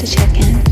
to check in.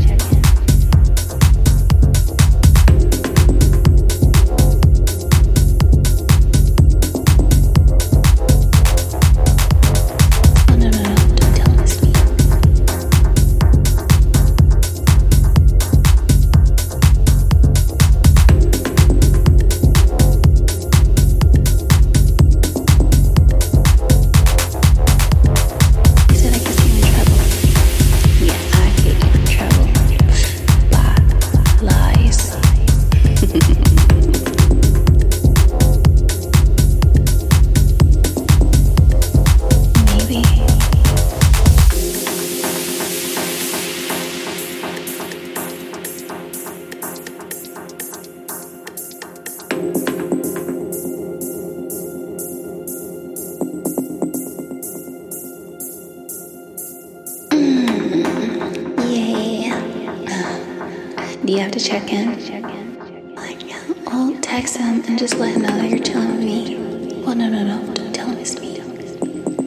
Do you have to check in? Like, well, text him and just let him know that you're chilling with me. Well, no, no, no. Don't tell him it's me.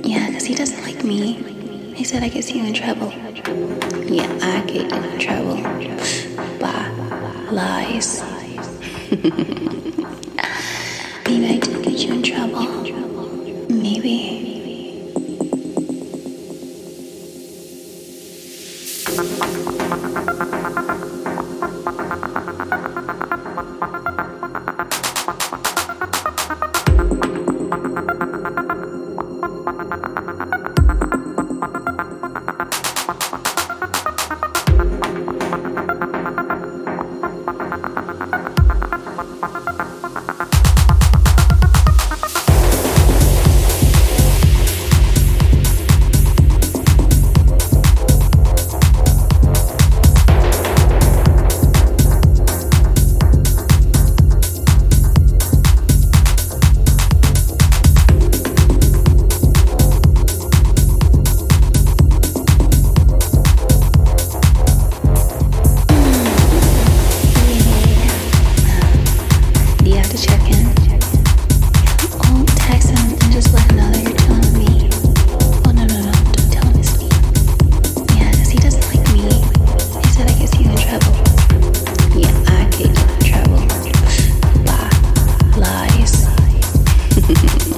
Yeah, because he doesn't like me. He said I get you in trouble. Yeah, I get in trouble. Bye. Lies. Maybe I did get you in trouble. Maybe. Thank you.